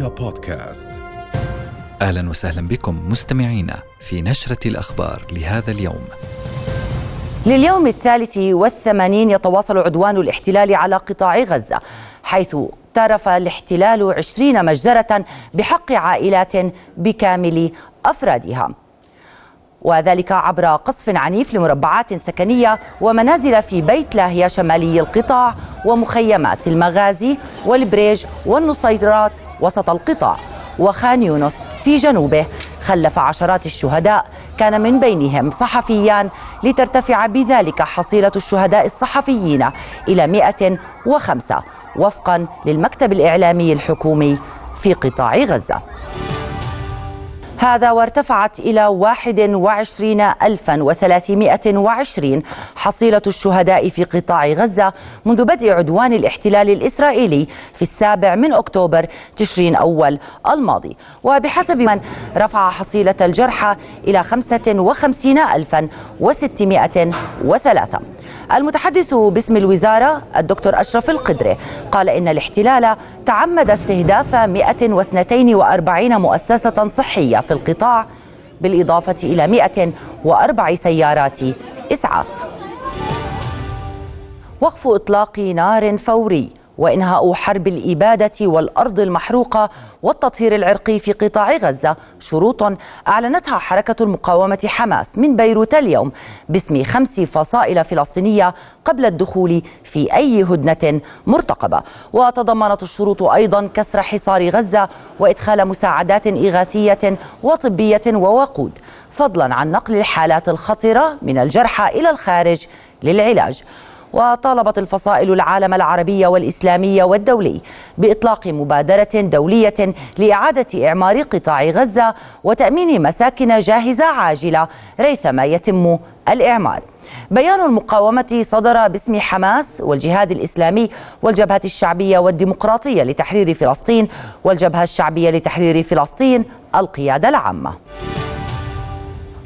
رؤيا بودكاست أهلا وسهلا بكم مستمعينا في نشرة الأخبار لهذا اليوم. لليوم الثالث والثمانين يتواصل عدوان الاحتلال على قطاع غزة حيث اقترف الاحتلال عشرين مجزرة بحق عائلات بكامل أفرادها. وذلك عبر قصف عنيف لمربعات سكنية ومنازل في بيت لاهيا شمالي القطاع ومخيمات المغازي والبريج والنصيرات وسط القطاع. وخان يونس في جنوبه خلف عشرات الشهداء. كان من بينهم صحفيان لترتفع بذلك حصيلة الشهداء الصحفيين إلى 105 وفقا للمكتب الإعلامي الحكومي في قطاع غزة. هذا وارتفعت إلى 21320 حصيلة الشهداء في قطاع غزة منذ بدء عدوان الاحتلال الإسرائيلي في السابع من أكتوبر تشرين أول الماضي. وبحسب من رفع حصيلة الجرحى إلى 55603 المتحدث باسم الوزارة الدكتور أشرف القدري. قال إن الاحتلال تعمد استهداف 142 مؤسسة صحية في القطاع بالإضافة إلى 104 سيارات إسعاف. وقف إطلاق نار فوري. وإنهاء حرب الإبادة والأرض المحروقة والتطهير العرقي في قطاع غزة. شروط أعلنتها حركة المقاومة حماس من بيروت اليوم باسم خمس فصائل فلسطينية قبل الدخول في أي هدنة مرتقبة. وتضمنت الشروط أيضا كسر حصار غزة وإدخال مساعدات إغاثية وطبية ووقود فضلا عن نقل الحالات الخطرة من الجرحى إلى الخارج للعلاج. وطالبت الفصائل العالم العربي والإسلامي والدولي بإطلاق مبادرة دولية لإعادة إعمار قطاع غزة وتأمين مساكن جاهزة عاجلة ريثما يتم الإعمار. بيان المقاومة صدر باسم حماس والجهاد الإسلامي والجبهة الشعبية والديمقراطية لتحرير فلسطين والجبهة الشعبية لتحرير فلسطين القيادة العامة.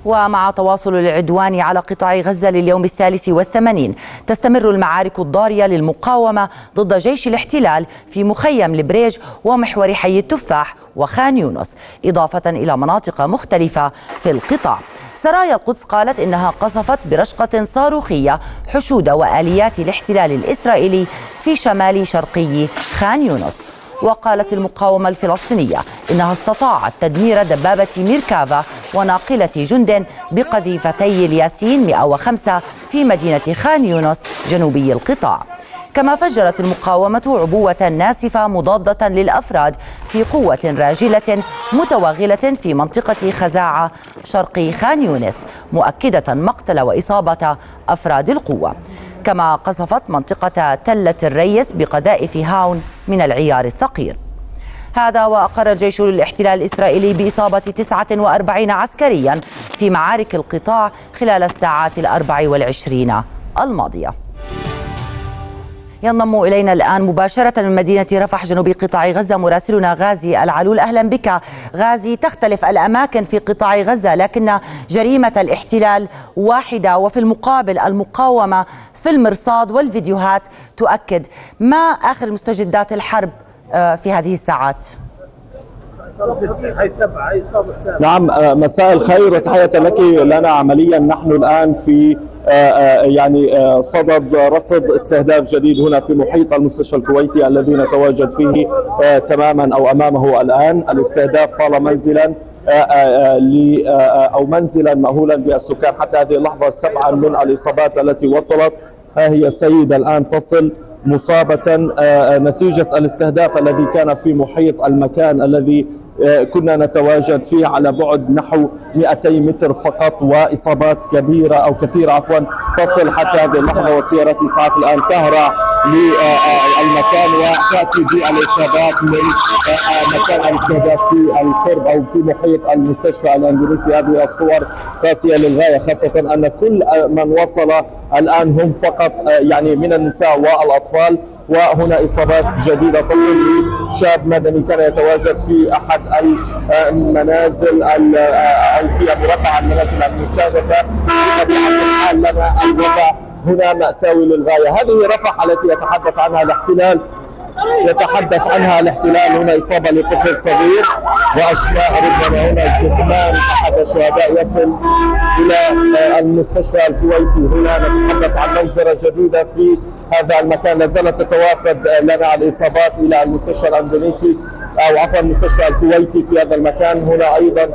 ومع تواصل العدوان على قطاع غزة لليوم الثالث والثمانين تستمر المعارك الضارية للمقاومة ضد جيش الاحتلال في مخيم البريج ومحور حي التفاح وخان يونس إضافة إلى مناطق مختلفة في القطاع. سرايا القدس قالت إنها قصفت برشقة صاروخية حشود وآليات الاحتلال الإسرائيلي في شمال شرقي خان يونس. وقالت المقاومة الفلسطينية إنها استطاعت تدمير دبابة ميركافا وناقلة جند بقذيفتي الياسين 105 في مدينة خان يونس جنوبي القطاع. كما فجرت المقاومة عبوة ناسفة مضادة للأفراد في قوة راجلة متوغلة في منطقة خزاعة شرقي خان يونس مؤكدة مقتل وإصابة أفراد القوة. كما قصفت منطقة تلة الريس بقذائف هاون من العيار الثقيل. هذا وأقر الجيش الاحتلال الإسرائيلي بإصابة 49 عسكريا في معارك القطاع خلال الساعات الأربع والعشرين الماضية. ينضم إلينا الآن مباشرة من مدينة رفح جنوب قطاع غزة مراسلنا غازي العلول. أهلا بك غازي. تختلف الأماكن في قطاع غزة لكن جريمة الاحتلال واحدة وفي المقابل المقاومة في المرصاد والفيديوهات تؤكد ما آخر مستجدات الحرب آه، في هذه الساعات. نعم آه، مساء الخير وتحية لك. لنا عمليا نحن الآن في يعني آه، صدد رصد استهداف جديد هنا في محيط المستشفى الكويتي الذي نتواجد فيه تماما أو أمامه الآن. الاستهداف طال منزلا أو منزلا مأهولا بالسكان. حتى هذه اللحظة سبعا من الإصابات التي وصلت. ها هي سيده الآن تصل مصابة نتيجة الاستهداف الذي كان في محيط المكان الذي كنا نتواجد فيه على بعد نحو 200 متر فقط وإصابات كبيرة أو كثيرة عفوا تصل حتى هذه اللحظة وسيارات إسعاف الآن تهرع للمكان وتأتي بالاصابات من مكان الاستهداف في القرب أو في محيط المستشفى الاندونيسي هذه الصور قاسية للغاية خاصة أن كل من وصل الآن هم فقط يعني من النساء والأطفال. وهنا إصابات جديدة تصل لشاب مدني كان يتواجد في أحد المنازل أو في مربع المنازل المستهدفه بطبيعه الحال لنا الوضع هنا مأساوي للغاية، هذه رفح التي يتحدث عنها الاحتلال. يتحدث عنها الاحتلال هنا إصابة لطفل صغير وأشلاء ربما هنا جثمان أحد الشهداء يصل إلى المستشفى الكويتي. هنا نتحدث عن مجزرة جديدة في هذا المكان. لا زالت تتوافد لنا الإصابات إلى المستشفى الأندونيسي أو عفوا المستشفى الكويتي في هذا المكان. هنا أيضا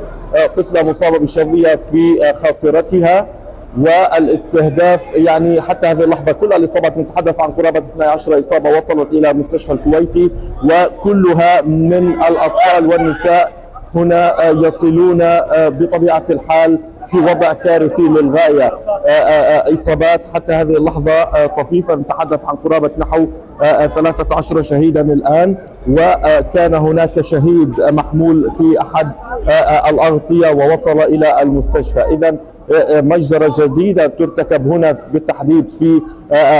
طفلة مصابة بالشظية في خاصرتها. والاستهداف يعني حتى هذه اللحظة كل الإصابات نتحدث عن قرابة 12 إصابة وصلت إلى المستشفى الكويتي وكلها من الأطفال والنساء هنا يصلون بطبيعة الحال في وضع كارثي للغاية. إصابات حتى هذه اللحظة طفيفة. نتحدث عن قرابة نحو 13 شهيدا الآن وكان هناك شهيد محمول في أحد الأغطية ووصل إلى المستشفى. إذا مجزرة جديدة ترتكب هنا بالتحديد في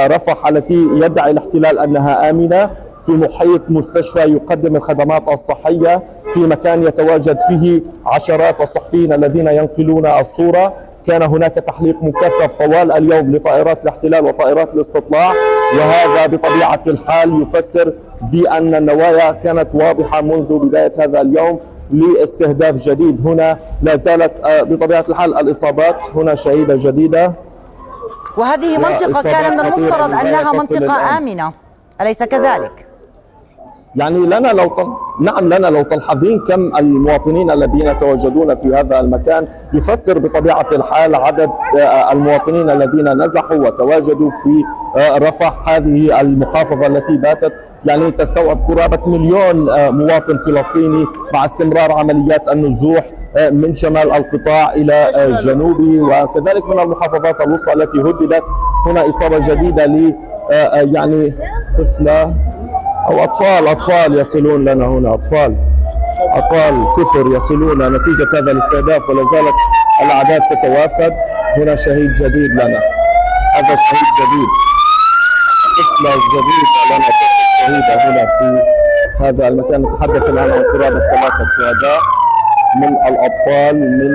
رفح التي يدعي الاحتلال أنها آمنة. في محيط مستشفى يقدم الخدمات الصحية في مكان يتواجد فيه عشرات الصحفيين الذين ينقلون الصورة. كان هناك تحليق مكثف طوال اليوم لطائرات الاحتلال وطائرات الاستطلاع وهذا بطبيعة الحال يفسر بأن النوايا كانت واضحة منذ بداية هذا اليوم. لاستهداف جديد. هنا لا زالت آه، بطبيعة الحال الإصابات هنا شهيدة جديدة. وهذه منطقة كان من المفترض أنها منطقة آمنة. أليس كذلك؟ يعني لنا لو طل... نعم لنا لو تلحظين كم المواطنين الذين يتواجدون في هذا المكان يفسر بطبيعة الحال عدد آه، المواطنين الذين نزحوا وتواجدوا في آه، رفح هذه المحافظة التي باتت. يعني تستوعب قرابة مليون آه، مواطن فلسطيني مع استمرار عمليات النزوح من شمال القطاع إلى جنوبه وكذلك من المحافظات الوسطى التي هددت هنا إصابة جديدة ل يعني طفلة. أو أطفال أطفال يصلون لنا هنا أطفال أطفال كثر يصلون. نتيجة هذا الاستهداف ولا زالت الأعداد تتوافد. هنا شهيد جديد لنا. هذا شهيد جديد. طفلة جديدة لنا. طفلة شهيدة هنا في هذا المكان. نتحدث الآن عن قرابة ثلاثة شهداء من الأطفال من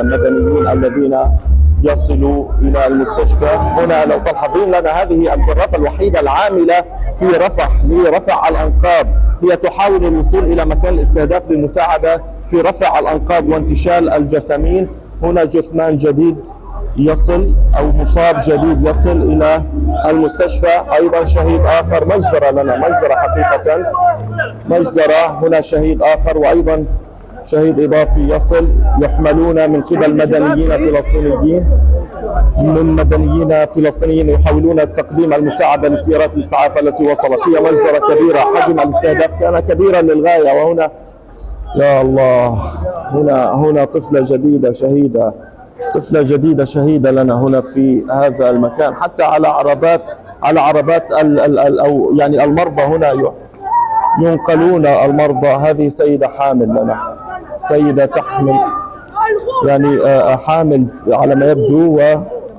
المدنيين الذين يصلوا إلى المستشفى. هنا لو تلحظين لنا هذه الجرافة الوحيدة العاملة في رفح لرفع الأنقاض هي تحاول الوصول إلى مكان الاستهداف للمساعدة في رفع الأنقاض وانتشال الجثامين هنا جثمان جديد يصل أو مصاب جديد يصل إلى المستشفى. أيضا شهيد آخر مجزرة لنا مجزرة حقيقة. مجزرة هنا شهيد آخر وأيضا شهيد إضافي يصل يحملون من قبل مدنيين فلسطينيين من مدنيين فلسطينيين يحاولون تقديم المساعدة لسيارات الإسعاف التي وصلت. هي مجزرة كبيرة. حجم الاستهداف كان كبيرا للغاية وهنا يا الله هنا هنا طفلة جديدة شهيدة طفلة جديدة شهيدة لنا هنا في هذا المكان. حتى على عربات على عربات ال ال ال أو يعني المرضى هنا ينقلون المرضى هذه سيدة حامل لنا. سيدة تحمل. يعني آه، آه، حامل على ما يبدو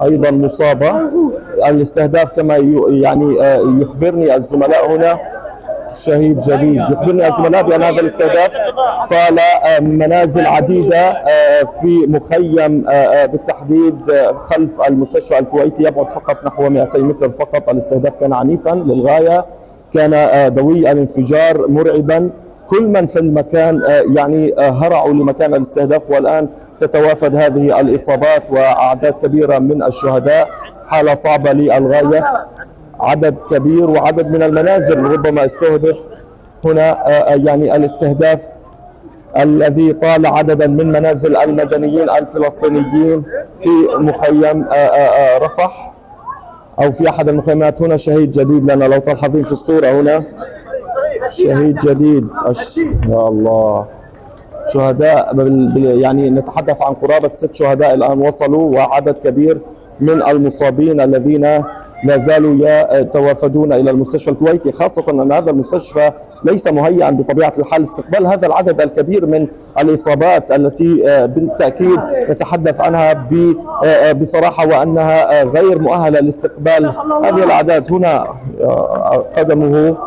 وأيضا مصابة. الاستهداف كما يعني آه، يخبرني الزملاء هنا. شهيد جديد. يخبرني الزملاء بأن هذا الاستهداف طال منازل عديدة في مخيم بالتحديد خلف المستشفى الكويتي. يبعد فقط نحو 200 متر فقط. الاستهداف كان عنيفا للغاية. كان دوي الانفجار مرعبا. كل من في المكان آه، يعني آه، هرعوا لمكان الاستهداف والآن تتوافد هذه الإصابات وأعداد كبيرة من الشهداء. حالة صعبة للغاية. عدد كبير وعدد من المنازل ربما استهدف هنا آه، يعني الاستهداف الذي طال عددا من منازل المدنيين الفلسطينيين في مخيم رفح أو في أحد المخيمات. هنا شهيد جديد لنا لو تلاحظين في الصورة هنا. شهيد جديد أش... يا الله. شهداء يعني نتحدث عن قرابة ست شهداء الآن وصلوا وعدد كبير من المصابين الذين لا زالوا يتوافدون إلى المستشفى الكويتي خاصة أن هذا المستشفى ليس مهيئا بطبيعة الحال. استقبال هذا العدد الكبير من الإصابات التي آه، بالتأكيد نتحدث عنها آه، آه، بصراحة وأنها غير مؤهلة لاستقبال هذه الأعداد. هنا قدمه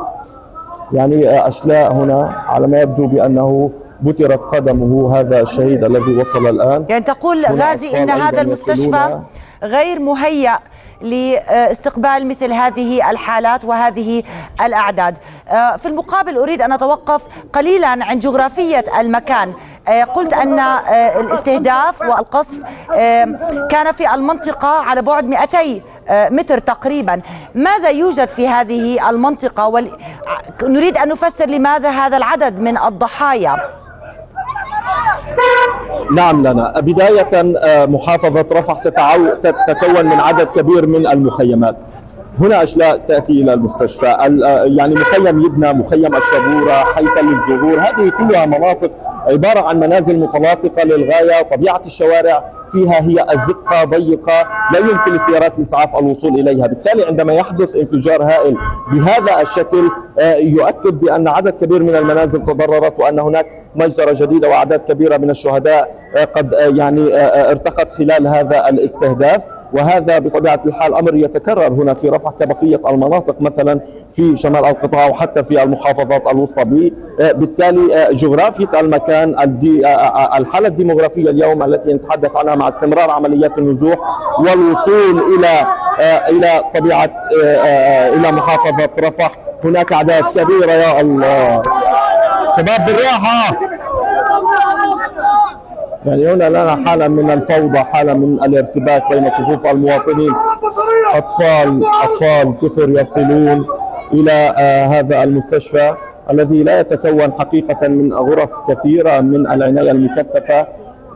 يعني أشلاء هنا على ما يبدو بأنه بترت قدمه هذا الشهيد الذي وصل الآن. يعني تقول غازي إن هذا المستشفى غير مهيأ لاستقبال مثل هذه الحالات وهذه الأعداد. آه، في المقابل أريد أن أتوقف قليلا عن جغرافية المكان. آه، قلت أن آه، الاستهداف والقصف كان في المنطقة على بعد 200 متر تقريبا. ماذا يوجد في هذه المنطقة؟ نريد أن نفسر لماذا هذا العدد من الضحايا. نعم لنا. بداية آه، محافظة رفح تتكون من عدد كبير من المخيمات. هنا أشلاء تأتي إلى المستشفى. آه، يعني مخيم يبنى مخيم الشبورة حيث للزهور هذه كلها مناطق عبارة عن منازل متلاصقة للغاية طبيعة الشوارع فيها هي الزقة ضيقة لا يمكن لسيارات الإسعاف الوصول إليها. بالتالي عندما يحدث انفجار هائل بهذا الشكل آه، يؤكد بأن عدد كبير من المنازل تضررت وأن هناك مجزرة جديدة وأعداد كبيرة من الشهداء آه، قد آه، يعني ارتقت خلال هذا الاستهداف. وهذا بطبيعة الحال أمر يتكرر هنا في رفح كبقية المناطق مثلا في شمال القطاع وحتى في المحافظات الوسطى. بالتالي جغرافية المكان الحالة الديموغرافية اليوم التي نتحدث عنها مع استمرار عمليات النزوح والوصول إلى إلى طبيعة إلى محافظة رفح. هناك أعداد كبيرة يا الله. شباب بالراحة. يعني هنا لنا حالة من الفوضى حالة من الارتباك بين صفوف المواطنين. أطفال أطفال كثر يصلون إلى آه هذا المستشفى الذي لا يتكون حقيقة من غرف كثيرة من العناية المكثفة.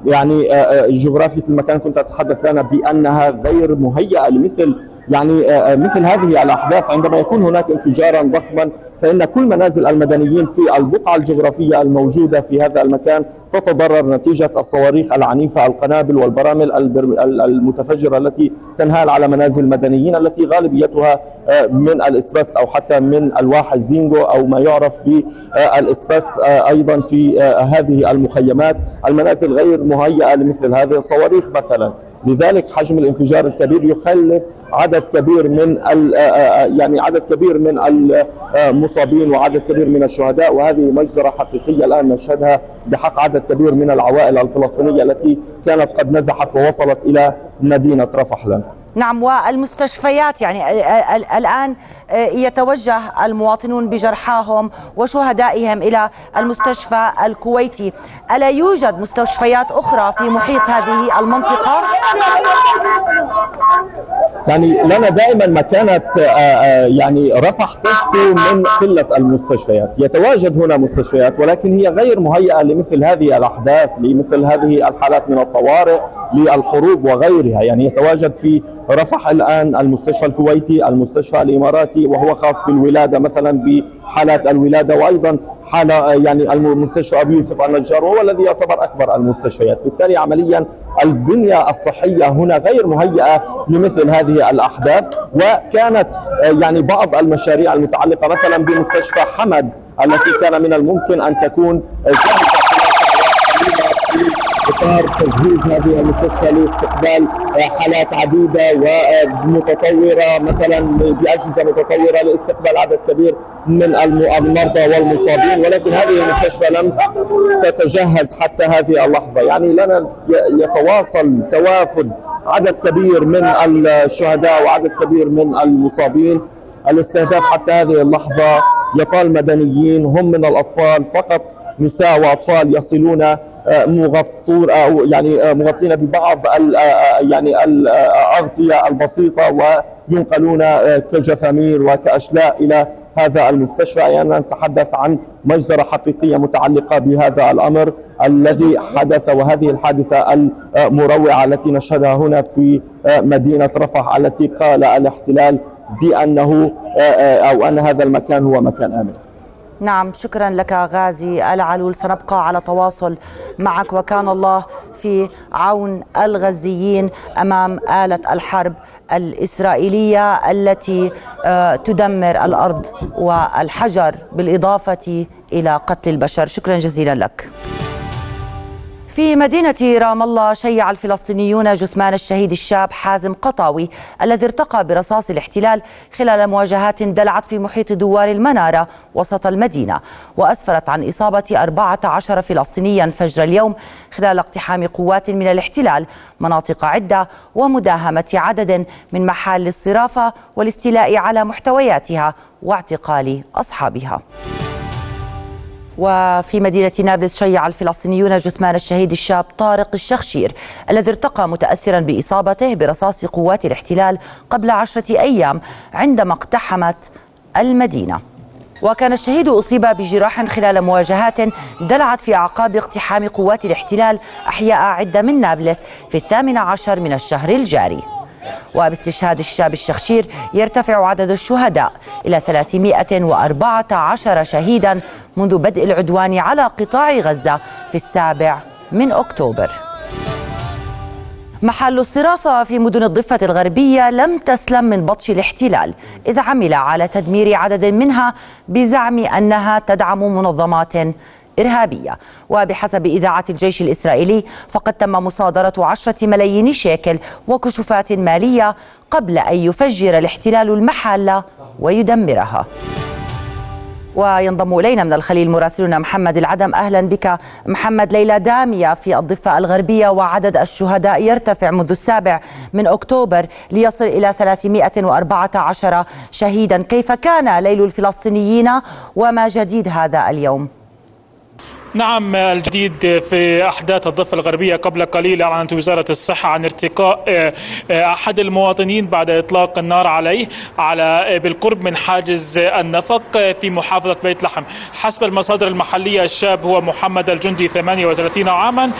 يعني آه, آه، جغرافية المكان كنت أتحدث لنا بأنها غير مهيئة لمثل يعني آه, آه، مثل هذه الأحداث عندما يكون هناك انفجارا ضخما فإن كل منازل المدنيين في البقعة الجغرافية الموجودة في هذا المكان تتضرر نتيجة الصواريخ العنيفة القنابل والبرامل المتفجرة التي تنهال على منازل المدنيين التي غالبيتها آه، من الاسبست أو حتى من ألواح الزينجو أو ما يعرف بالاسبست آه، أيضا في هذه المخيمات. المنازل غير مهيئة لمثل هذه الصواريخ مثلا. لذلك حجم الانفجار الكبير يخلف عدد كبير من يعني عدد كبير من المصابين وعدد كبير من الشهداء وهذه مجزرة حقيقية الآن نشهدها بحق عدد كبير من العوائل الفلسطينية التي كانت قد نزحت ووصلت إلى مدينة رفح لنا. نعم والمستشفيات يعني الآن يتوجه المواطنون بجرحاهم وشهدائهم إلى المستشفى الكويتي ألا يوجد مستشفيات أخرى في محيط هذه المنطقة؟ يعني لنا دائما مكانة يعني رفح تشكو من قلة المستشفيات يتواجد هنا مستشفيات ولكن هي غير مهيئة لمثل هذه الأحداث لمثل هذه الحالات من الطوارئ للحروب وغيرها. يعني يتواجد في رفح الآن المستشفى الكويتي المستشفى الإماراتي وهو خاص بالولادة مثلا بحالات الولادة. وأيضا حالة يعني المستشفى أبي يوسف النجار وهو الذي يعتبر أكبر المستشفيات. بالتالي عمليا البنية الصحية هنا غير مهيئة لمثل هذه الأحداث. وكانت يعني بعض المشاريع المتعلقة مثلا بمستشفى حمد التي كان من الممكن أن تكون جاهزة إطار تجهيز هذه المستشفى لاستقبال حالات عديدة ومتطورة مثلا بأجهزة متطورة لاستقبال عدد كبير من المرضى والمصابين. ولكن هذه المستشفى لم تتجهز حتى هذه اللحظة. يعني لنا يتواصل توافد عدد كبير من الشهداء وعدد كبير من المصابين. الاستهداف حتى هذه اللحظة يطال مدنيين هم من الأطفال فقط نساء وأطفال يصلون مغطون أو يعني مغطين ببعض يعني الأغطية البسيطة وينقلون كجثامير وكأشلاء إلى هذا المستشفى. يعني نتحدث عن مجزرة حقيقية متعلقة بهذا الأمر الذي حدث وهذه الحادثة المروعة التي نشهدها هنا في مدينة رفح التي قال الاحتلال بأنه أو أن هذا المكان هو مكان آمن. نعم شكرا لك غازي العلول. سنبقى على تواصل معك وكان الله في عون الغزيين أمام آلة الحرب الإسرائيلية التي آه، تدمر الأرض والحجر بالإضافة إلى قتل البشر. شكرا جزيلا لك. في مدينة رام الله شيع الفلسطينيون جثمان الشهيد الشاب حازم قطاوي الذي ارتقى برصاص الاحتلال خلال مواجهات دلعت في محيط دوار المنارة وسط المدينة وأسفرت عن إصابة 14 فلسطينيا فجر اليوم خلال اقتحام قوات من الاحتلال مناطق عدة ومداهمة عدد من محال الصرافة والاستيلاء على محتوياتها واعتقال أصحابها. وفي مدينة نابلس شيع الفلسطينيون جثمان الشهيد الشاب طارق الشخشير الذي ارتقى متأثرا بإصابته برصاص قوات الاحتلال قبل عشرة أيام عندما اقتحمت المدينة. وكان الشهيد أصيب بجراح خلال مواجهات دلعت في أعقاب اقتحام قوات الاحتلال أحياء عدة من نابلس في الثامن عشر من الشهر الجاري. وباستشهاد الشاب الشخشير يرتفع عدد الشهداء إلى 314 شهيدا منذ بدء العدوان على قطاع غزة في السابع من أكتوبر. محل الصرافة في مدن الضفة الغربية لم تسلم من بطش الاحتلال إذ عمل على تدمير عدد منها بزعم أنها تدعم منظمات إرهابية. وبحسب إذاعة الجيش الإسرائيلي فقد تم مصادرة عشرة ملايين شيكل وكشوفات مالية قبل أن يفجر الاحتلال المحل ويدمرها. وينضم إلينا من الخليل مراسلنا محمد العدم. أهلا بك محمد. ليله دامية في الضفة الغربية وعدد الشهداء يرتفع منذ السابع من أكتوبر ليصل إلى 314 شهيدا. كيف كان ليل الفلسطينيين وما جديد هذا اليوم؟ نعم الجديد في أحداث الضفة الغربية قبل قليل أعلنت وزارة الصحة عن ارتقاء آه، آه، أحد المواطنين بعد إطلاق النار عليه على آه، بالقرب من حاجز النفق في محافظة بيت لحم. حسب المصادر المحلية الشاب هو محمد الجندي 38 عاما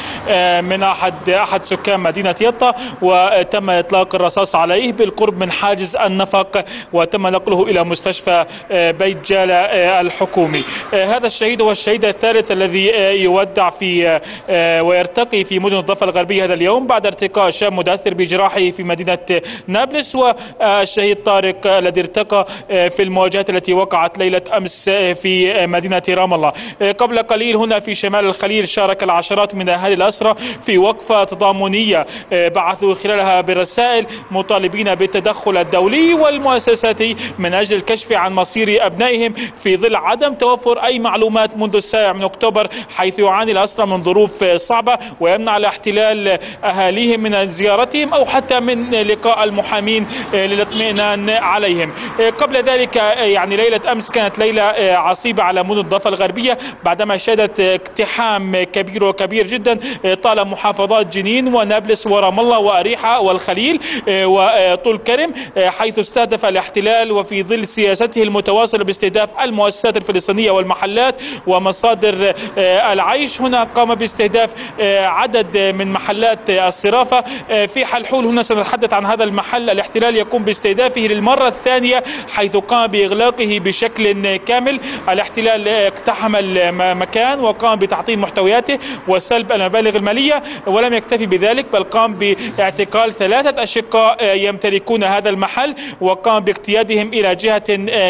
من أحد أحد سكان مدينة يطا وتم إطلاق الرصاص عليه بالقرب من حاجز النفق وتم نقله إلى مستشفى بيت جالة الحكومي. هذا الشهيد هو الشهيد الثالث الذي الذي آه، يودع في آه، آه، ويرتقي في مدن الضفة الغربية هذا اليوم بعد ارتقاء شاب متأثر بجراحه في مدينة نابلس والشهيد طارق الذي ارتقى في المواجهات التي وقعت ليلة أمس في مدينة رام الله. قبل قليل هنا في شمال الخليل شارك العشرات من أهالي الأسرة في وقفة تضامنية بعثوا خلالها برسائل مطالبين بالتدخل الدولي والمؤسساتي من أجل الكشف عن مصير أبنائهم في ظل عدم توفر أي معلومات منذ السابع من أكتوبر حيث يعاني الأسرى من ظروف صعبة ويمنع الاحتلال أهاليهم من زيارتهم أو حتى من لقاء المحامين للاطمئنان عليهم. قبل ذلك يعني ليلة أمس كانت ليلة عصيبة على مدن الضفة الغربية بعدما شهدت اقتحام كبير وكبير جدا طال محافظات جنين ونابلس ورام الله وأريحة والخليل وطول كرم حيث استهدف الاحتلال وفي ظل سياسته المتواصلة باستهداف المؤسسات الفلسطينية والمحلات ومصادر العيش هنا قام باستهداف آه، عدد من محلات الصرافة. آه، في حلحول هنا سنتحدث عن هذا المحل. الاحتلال يقوم باستهدافه للمرة الثانية حيث قام بإغلاقه بشكل كامل. الاحتلال اقتحم المكان وقام بتعطيل محتوياته وسلب المبالغ المالية ولم يكتفي بذلك بل قام باعتقال ثلاثة أشقاء يمتلكون هذا المحل وقام باقتيادهم إلى جهة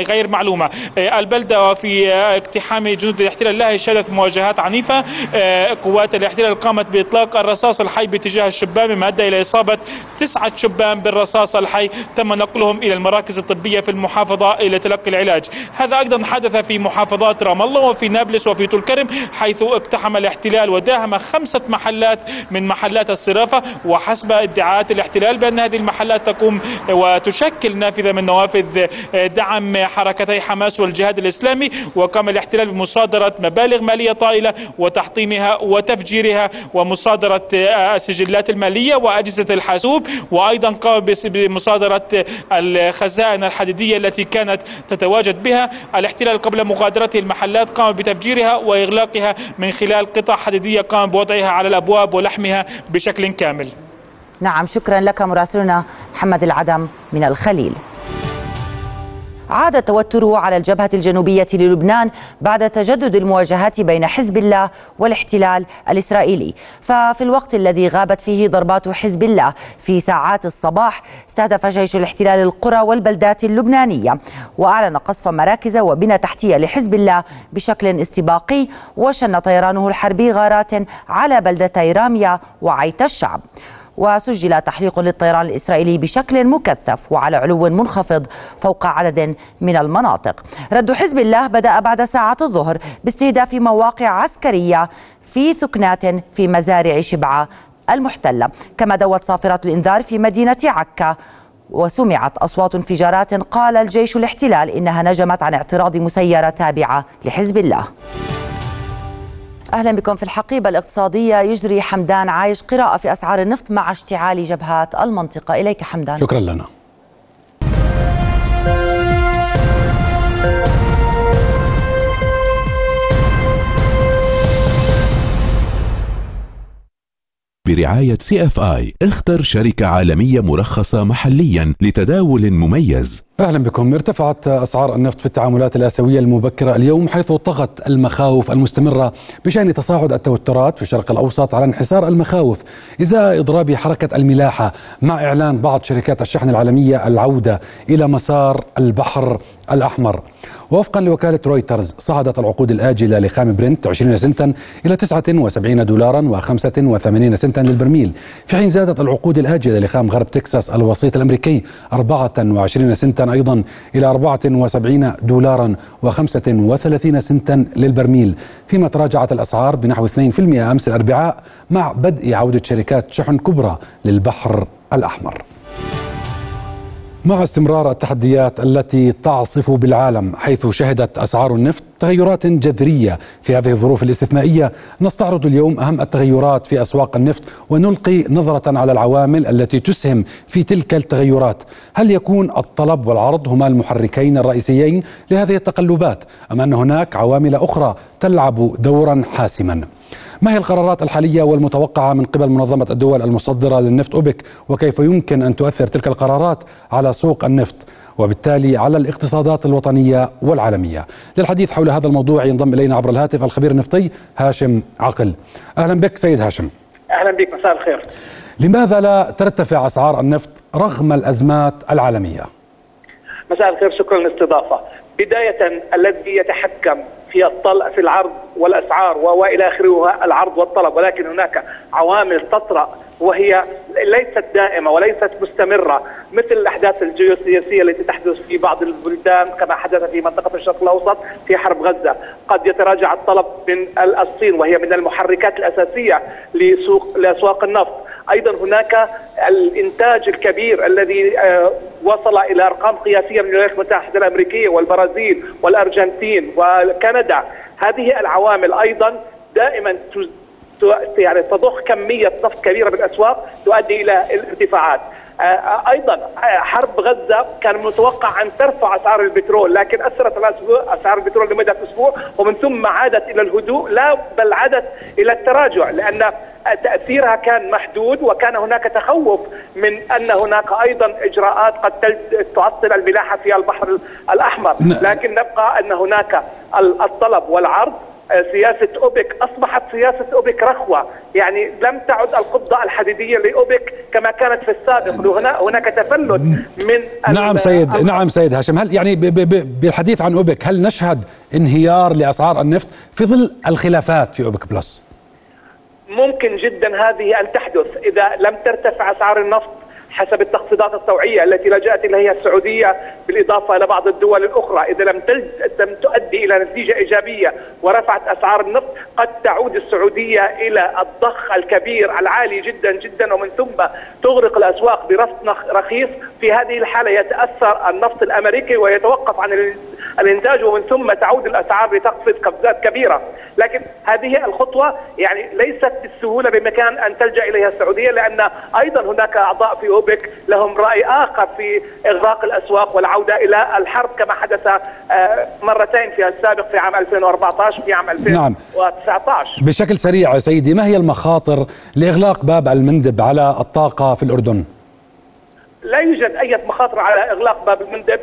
غير معلومة. البلدة في اقتحام جنود الاحتلال لها شهدت مواجهات عنيفة. آه، قوات الاحتلال قامت بإطلاق الرصاص الحي باتجاه الشبان مما أدى إلى إصابة تسعة شبان بالرصاص الحي. تم نقلهم إلى المراكز الطبية في المحافظة إلى تلقي العلاج. هذا أيضا حدث في محافظات رام الله وفي نابلس وفي طول كرم حيث اقتحم الاحتلال وداهم خمسة محلات من محلات الصرافة. وحسب ادعاءات الاحتلال بأن هذه المحلات تقوم وتشكل نافذة من نوافذ دعم حركتي حماس والجهاد الإسلامي. وقام الاحتلال بمصادرة مبالغ مالية مالية طائلة وتحطيمها وتفجيرها ومصادرة السجلات المالية وأجهزة الحاسوب وأيضا قام بمصادرة الخزائن الحديدية التي كانت تتواجد بها. الاحتلال قبل مغادرته المحلات قام بتفجيرها وإغلاقها من خلال قطع حديدية قام بوضعها على الأبواب ولحمها بشكل كامل. نعم شكرا لك مراسلنا محمد العدم من الخليل. عاد التوتر على الجبهة الجنوبية للبنان بعد تجدد المواجهات بين حزب الله والاحتلال الإسرائيلي. ففي الوقت الذي غابت فيه ضربات حزب الله في ساعات الصباح استهدف جيش الاحتلال القرى والبلدات اللبنانية وأعلن قصف مراكز وبنى تحتية لحزب الله بشكل استباقي وشن طيرانه الحربي غارات على بلدتي رامية وعيت الشعب. وسجل تحليق للطيران الإسرائيلي بشكل مكثف وعلى علو منخفض فوق عدد من المناطق. رد حزب الله بدأ بعد ساعات الظهر باستهداف مواقع عسكرية في ثكنات في مزارع شبعة المحتلة. كما دوت صافرات الإنذار في مدينة عكا وسمعت أصوات انفجارات قال الجيش الاحتلال إنها نجمت عن اعتراض مسيرة تابعة لحزب الله. أهلا بكم في الحقيبة الاقتصادية. يجري حمدان عايش قراءة في أسعار النفط مع اشتعال جبهات المنطقة. إليك حمدان. شكرا لنا. برعاية CFI اختر شركة عالمية مرخصة محليا لتداول مميز. أهلا بكم. ارتفعت أسعار النفط في التعاملات الآسيوية المبكرة اليوم حيث طغت المخاوف المستمرة بشأن تصاعد التوترات في الشرق الأوسط على انحسار المخاوف. ازاء إضراب حركة الملاحة مع إعلان بعض شركات الشحن العالمية العودة إلى مسار البحر الأحمر. وفقا لوكالة رويترز صعدت العقود الآجلة لخام برنت 20 سنتا إلى 79 دولارا و85 سنتا للبرميل. في حين زادت العقود الآجلة لخام غرب تكساس الوسيط الأمريكي 24 سنتا أيضا إلى 74 دولارا و35 سنتا للبرميل فيما تراجعت الأسعار بنحو 2% أمس الأربعاء مع بدء عودة شركات شحن كبرى للبحر الأحمر. مع استمرار التحديات التي تعصف بالعالم حيث شهدت أسعار النفط تغيرات جذرية في هذه الظروف الاستثنائية. نستعرض اليوم أهم التغيرات في أسواق النفط ونلقي نظرة على العوامل التي تسهم في تلك التغيرات. هل يكون الطلب والعرض هما المحركين الرئيسيين لهذه التقلبات أم أن هناك عوامل أخرى تلعب دورا حاسما؟ ما هي القرارات الحالية والمتوقعة من قبل منظمة الدول المصدرة للنفط أوبك وكيف يمكن أن تؤثر تلك القرارات على سوق النفط وبالتالي على الاقتصادات الوطنية والعالمية؟ للحديث حول هذا الموضوع ينضم إلينا عبر الهاتف الخبير النفطي هاشم عقل. أهلا بك سيد هاشم. أهلا بك مساء الخير. لماذا لا ترتفع أسعار النفط رغم الأزمات العالمية؟ مساء الخير شكرا للاستضافة. بداية الذي يتحكم في الطلع في العرض والأسعار وإلى آخره العرض والطلب. ولكن هناك عوامل تطرأ وهي ليست دائمة وليست مستمرة مثل الأحداث الجيوسياسية التي تحدث في بعض البلدان كما حدث في منطقة الشرق الأوسط في حرب غزة، قد يتراجع الطلب من الصين وهي من المحركات الأساسية لسوق لأسواق النفط، أيضا هناك الإنتاج الكبير الذي آه، وصل إلى أرقام قياسية من الولايات المتحدة الأمريكية والبرازيل والأرجنتين وكندا هذه العوامل أيضا دائما يعني تضخ كمية نفط كبيرة بالأسواق تؤدي إلى الارتفاعات. آه، أيضا آه، حرب غزة كان متوقع أن ترفع أسعار البترول لكن اثرت أسعار البترول لمدة أسبوع ومن ثم عادت إلى الهدوء لا بل عادت إلى التراجع لأن تأثيرها كان محدود وكان هناك تخوف من أن هناك أيضا إجراءات قد تعطل الملاحة في البحر الأحمر. لكن نبقى أن هناك الطلب والعرض سياسة أوبك أصبحت سياسة أوبك رخوة. يعني لم تعد القبضة الحديدية لأوبك كما كانت في السابق. هنا هناك تفلت من نعم سيد نعم سيد هاشم. هل يعني بالحديث عن أوبك هل نشهد انهيار لأسعار النفط في ظل الخلافات في أوبك بلس؟ ممكن جدا هذه أن تحدث إذا لم ترتفع أسعار النفط حسب التخفيضات الطوعيه التي لجأت اليها السعودية بالإضافة إلى بعض الدول الأخرى، إذا لم لم تؤدي إلى نتيجة إيجابية ورفعت أسعار النفط قد تعود السعودية إلى الضخ الكبير العالي جدا جدا ومن ثم تغرق الأسواق برفض رخيص، في هذه الحالة يتأثر النفط الأمريكي ويتوقف عن الإنتاج ومن ثم تعود الأسعار لتقفز قفزات كبيرة، لكن هذه الخطوة يعني ليست بالسهولة بمكان أن تلجأ إليها السعودية لأن أيضا هناك أعضاء في أوبك لهم رأي آخر في إغراق الأسواق والعودة إلى الحرب كما حدث آه، مرتين في السابق في عام 2014 في عام 2019 نعم. بشكل سريع سيدي ما هي المخاطر لإغلاق باب المندب على الطاقة في الأردن؟ لا يوجد أي مخاطر على إغلاق باب المندب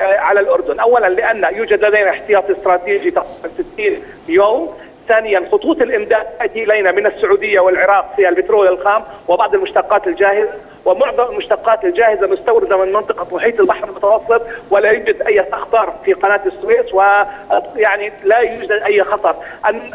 على الأردن، اولا لأن يوجد لدينا احتياطي استراتيجي تقريبا 60 يوم، ثانيا خطوط الإمداد تأتي إلينا من السعودية والعراق في البترول الخام وبعض المشتقات الجاهزة. ومعظم المشتقات الجاهزة مستوردة من منطقة محيط البحر المتوسط ولا يوجد أي أخطار في قناة السويس ويعني لا يوجد أي خطر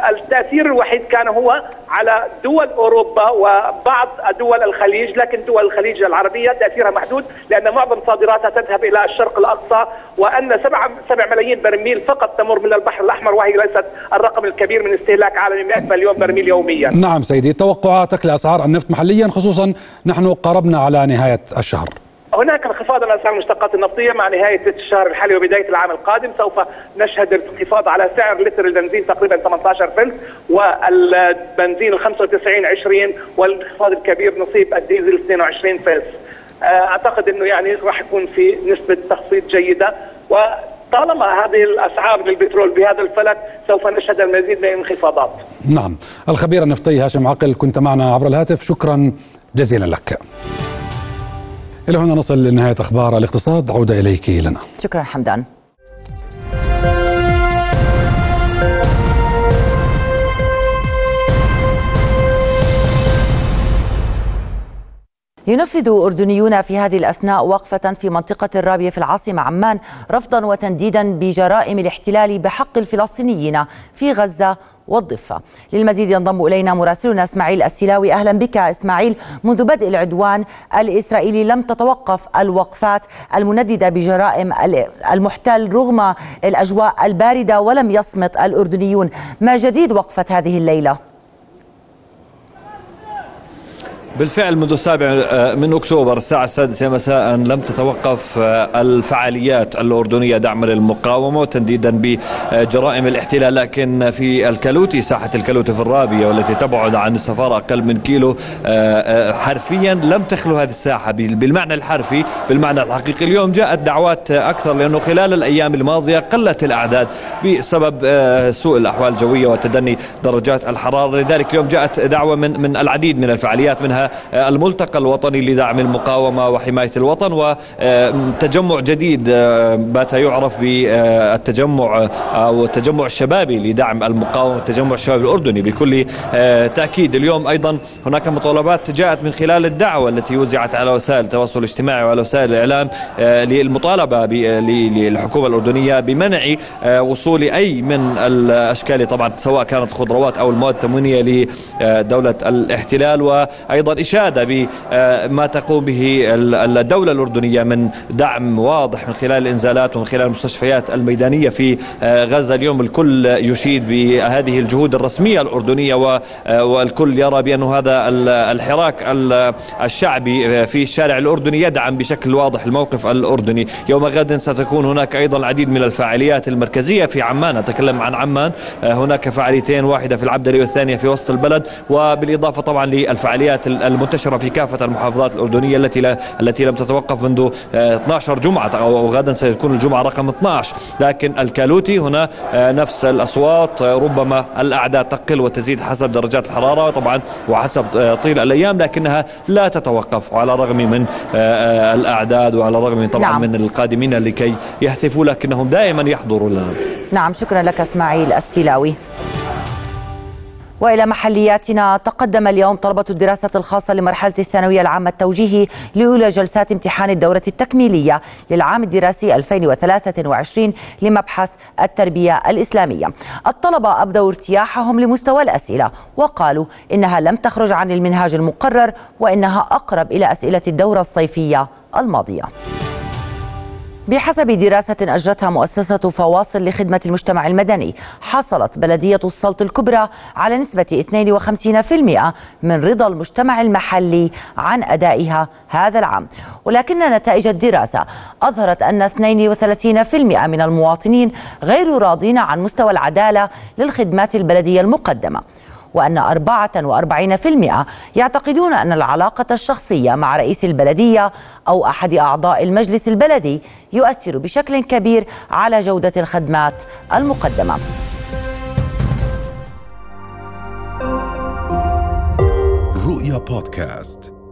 التأثير الوحيد كان هو على دول أوروبا وبعض دول الخليج لكن دول الخليج العربية تأثيرها محدود لأن معظم صادراتها تذهب إلى الشرق الأقصى وأن 7 7 ملايين برميل فقط تمر من البحر الأحمر وهي ليست الرقم الكبير من استهلاك عالمي 100 مليون برميل يوميا. نعم سيدي توقعاتك لأسعار النفط محليا خصوصا نحن قربنا على نهاية الشهر. هناك انخفاض الاسعار المشتقات النفطية مع نهاية الشهر الحالي وبداية العام القادم سوف نشهد انخفاض على سعر لتر البنزين تقريبا 18 فلس والبنزين ال 95 20 والانخفاض الكبير نصيب الديزل 22 فلس. أعتقد إنه يعني راح يكون في نسبة تخفيض جيدة و طالما هذه الأسعار للبترول بهذا الفلك سوف نشهد المزيد من الانخفاضات. نعم، الخبير النفطي هاشم عقل كنت معنا عبر الهاتف، شكرا جزيلا لك. إلى هنا نصل لنهاية أخبار الاقتصاد. عودة إليك لنا. شكرا حمدان. ينفذ أردنيون في هذه الأثناء وقفة في منطقة الرابية في العاصمة عمان رفضا وتنديدا بجرائم الاحتلال بحق الفلسطينيين في غزة والضفة. للمزيد ينضم إلينا مراسلنا إسماعيل السلاوي أهلا بك إسماعيل. منذ بدء العدوان الإسرائيلي لم تتوقف الوقفات المنددة بجرائم المحتل رغم الأجواء الباردة ولم يصمت الأردنيون. ما جديد وقفة هذه الليلة؟ بالفعل منذ السابع آه، من أكتوبر الساعة السادسة مساء لم تتوقف آه، الفعاليات الأردنية دعما للمقاومة وتنديدا بجرائم الاحتلال لكن في الكالوتي ساحة الكالوتي في الرابية والتي تبعد عن السفاره أقل من كيلو آه، حرفيا لم تخلو هذه الساحة بالمعنى الحرفي بالمعنى الحقيقي. اليوم جاءت دعوات أكثر لأنه خلال الأيام الماضية قلت الأعداد بسبب سوء الأحوال الجوية وتدني درجات الحرارة. لذلك اليوم جاءت دعوة من من العديد من الفعاليات منها الملتقى الوطني لدعم المقاومة وحماية الوطن وتجمع جديد آه، بات يعرف بالتجمع أو التجمع الشبابي لدعم المقاومة التجمع الشبابي الأردني بكل آه، تأكيد. اليوم أيضا هناك مطالبات جاءت من خلال الدعوة التي وزعت على وسائل التواصل الاجتماعي وعلى وسائل الإعلام آه، للمطالبة للحكومة الأردنية بمنع وصول أي من الأشكال طبعا سواء كانت خضروات أو المواد التموينية لدولة الاحتلال. وأيضا إشادة بما تقوم به الدولة الأردنية من دعم واضح من خلال الإنزالات ومن خلال المستشفيات الميدانية في آه، غزة اليوم. الكل يشيد بهذه الجهود الرسمية الأردنية آه، والكل يرى بأن هذا الحراك الشعبي في الشارع الأردني يدعم بشكل واضح الموقف الأردني. يوم غد ستكون هناك أيضا العديد من الفعاليات المركزية في عمان. أتكلم عن عمان. آه، هناك فعاليتين واحدة في العبدلي والثانية في وسط البلد. وبالإضافة طبعا للفعاليات المنتشرة في كافة المحافظات الأردنية التي لا التي لم تتوقف منذ 12 آه، جمعة أو غدا سيكون الجمعة رقم 12 لكن الكالوتي هنا آه، نفس الأصوات آه، ربما الأعداد تقل وتزيد حسب درجات الحرارة طبعا وحسب طيل الأيام لكنها لا تتوقف على الرغم من الأعداد وعلى الرغم طبعا نعم. من القادمين لكي يهتفوا لكنهم دائما يحضروا لنا. نعم شكرا لك إسماعيل السلاوي وإلى محلياتنا تقدم اليوم طلبة الدراسة الخاصة لمرحلة الثانوية العامة التوجيهي لأولى جلسات امتحان الدورة التكميلية للعام الدراسي 2023 لمبحث التربية الإسلامية. الطلبة أبدوا ارتياحهم لمستوى الأسئلة وقالوا إنها لم تخرج عن المنهاج المقرر وإنها أقرب إلى أسئلة الدورة الصيفية الماضية. بحسب دراسة أجرتها مؤسسة فواصل لخدمة المجتمع المدني حصلت بلدية السلط الكبرى على نسبة 52% من رضا المجتمع المحلي عن أدائها هذا العام. ولكن نتائج الدراسة أظهرت أن 32% من المواطنين غير راضين عن مستوى العدالة للخدمات البلدية المقدمة. وأن 44% يعتقدون أن العلاقة الشخصية مع رئيس البلدية أو أحد أعضاء المجلس البلدي يؤثر بشكل كبير على جودة الخدمات المقدمة. رؤيا بودكاست.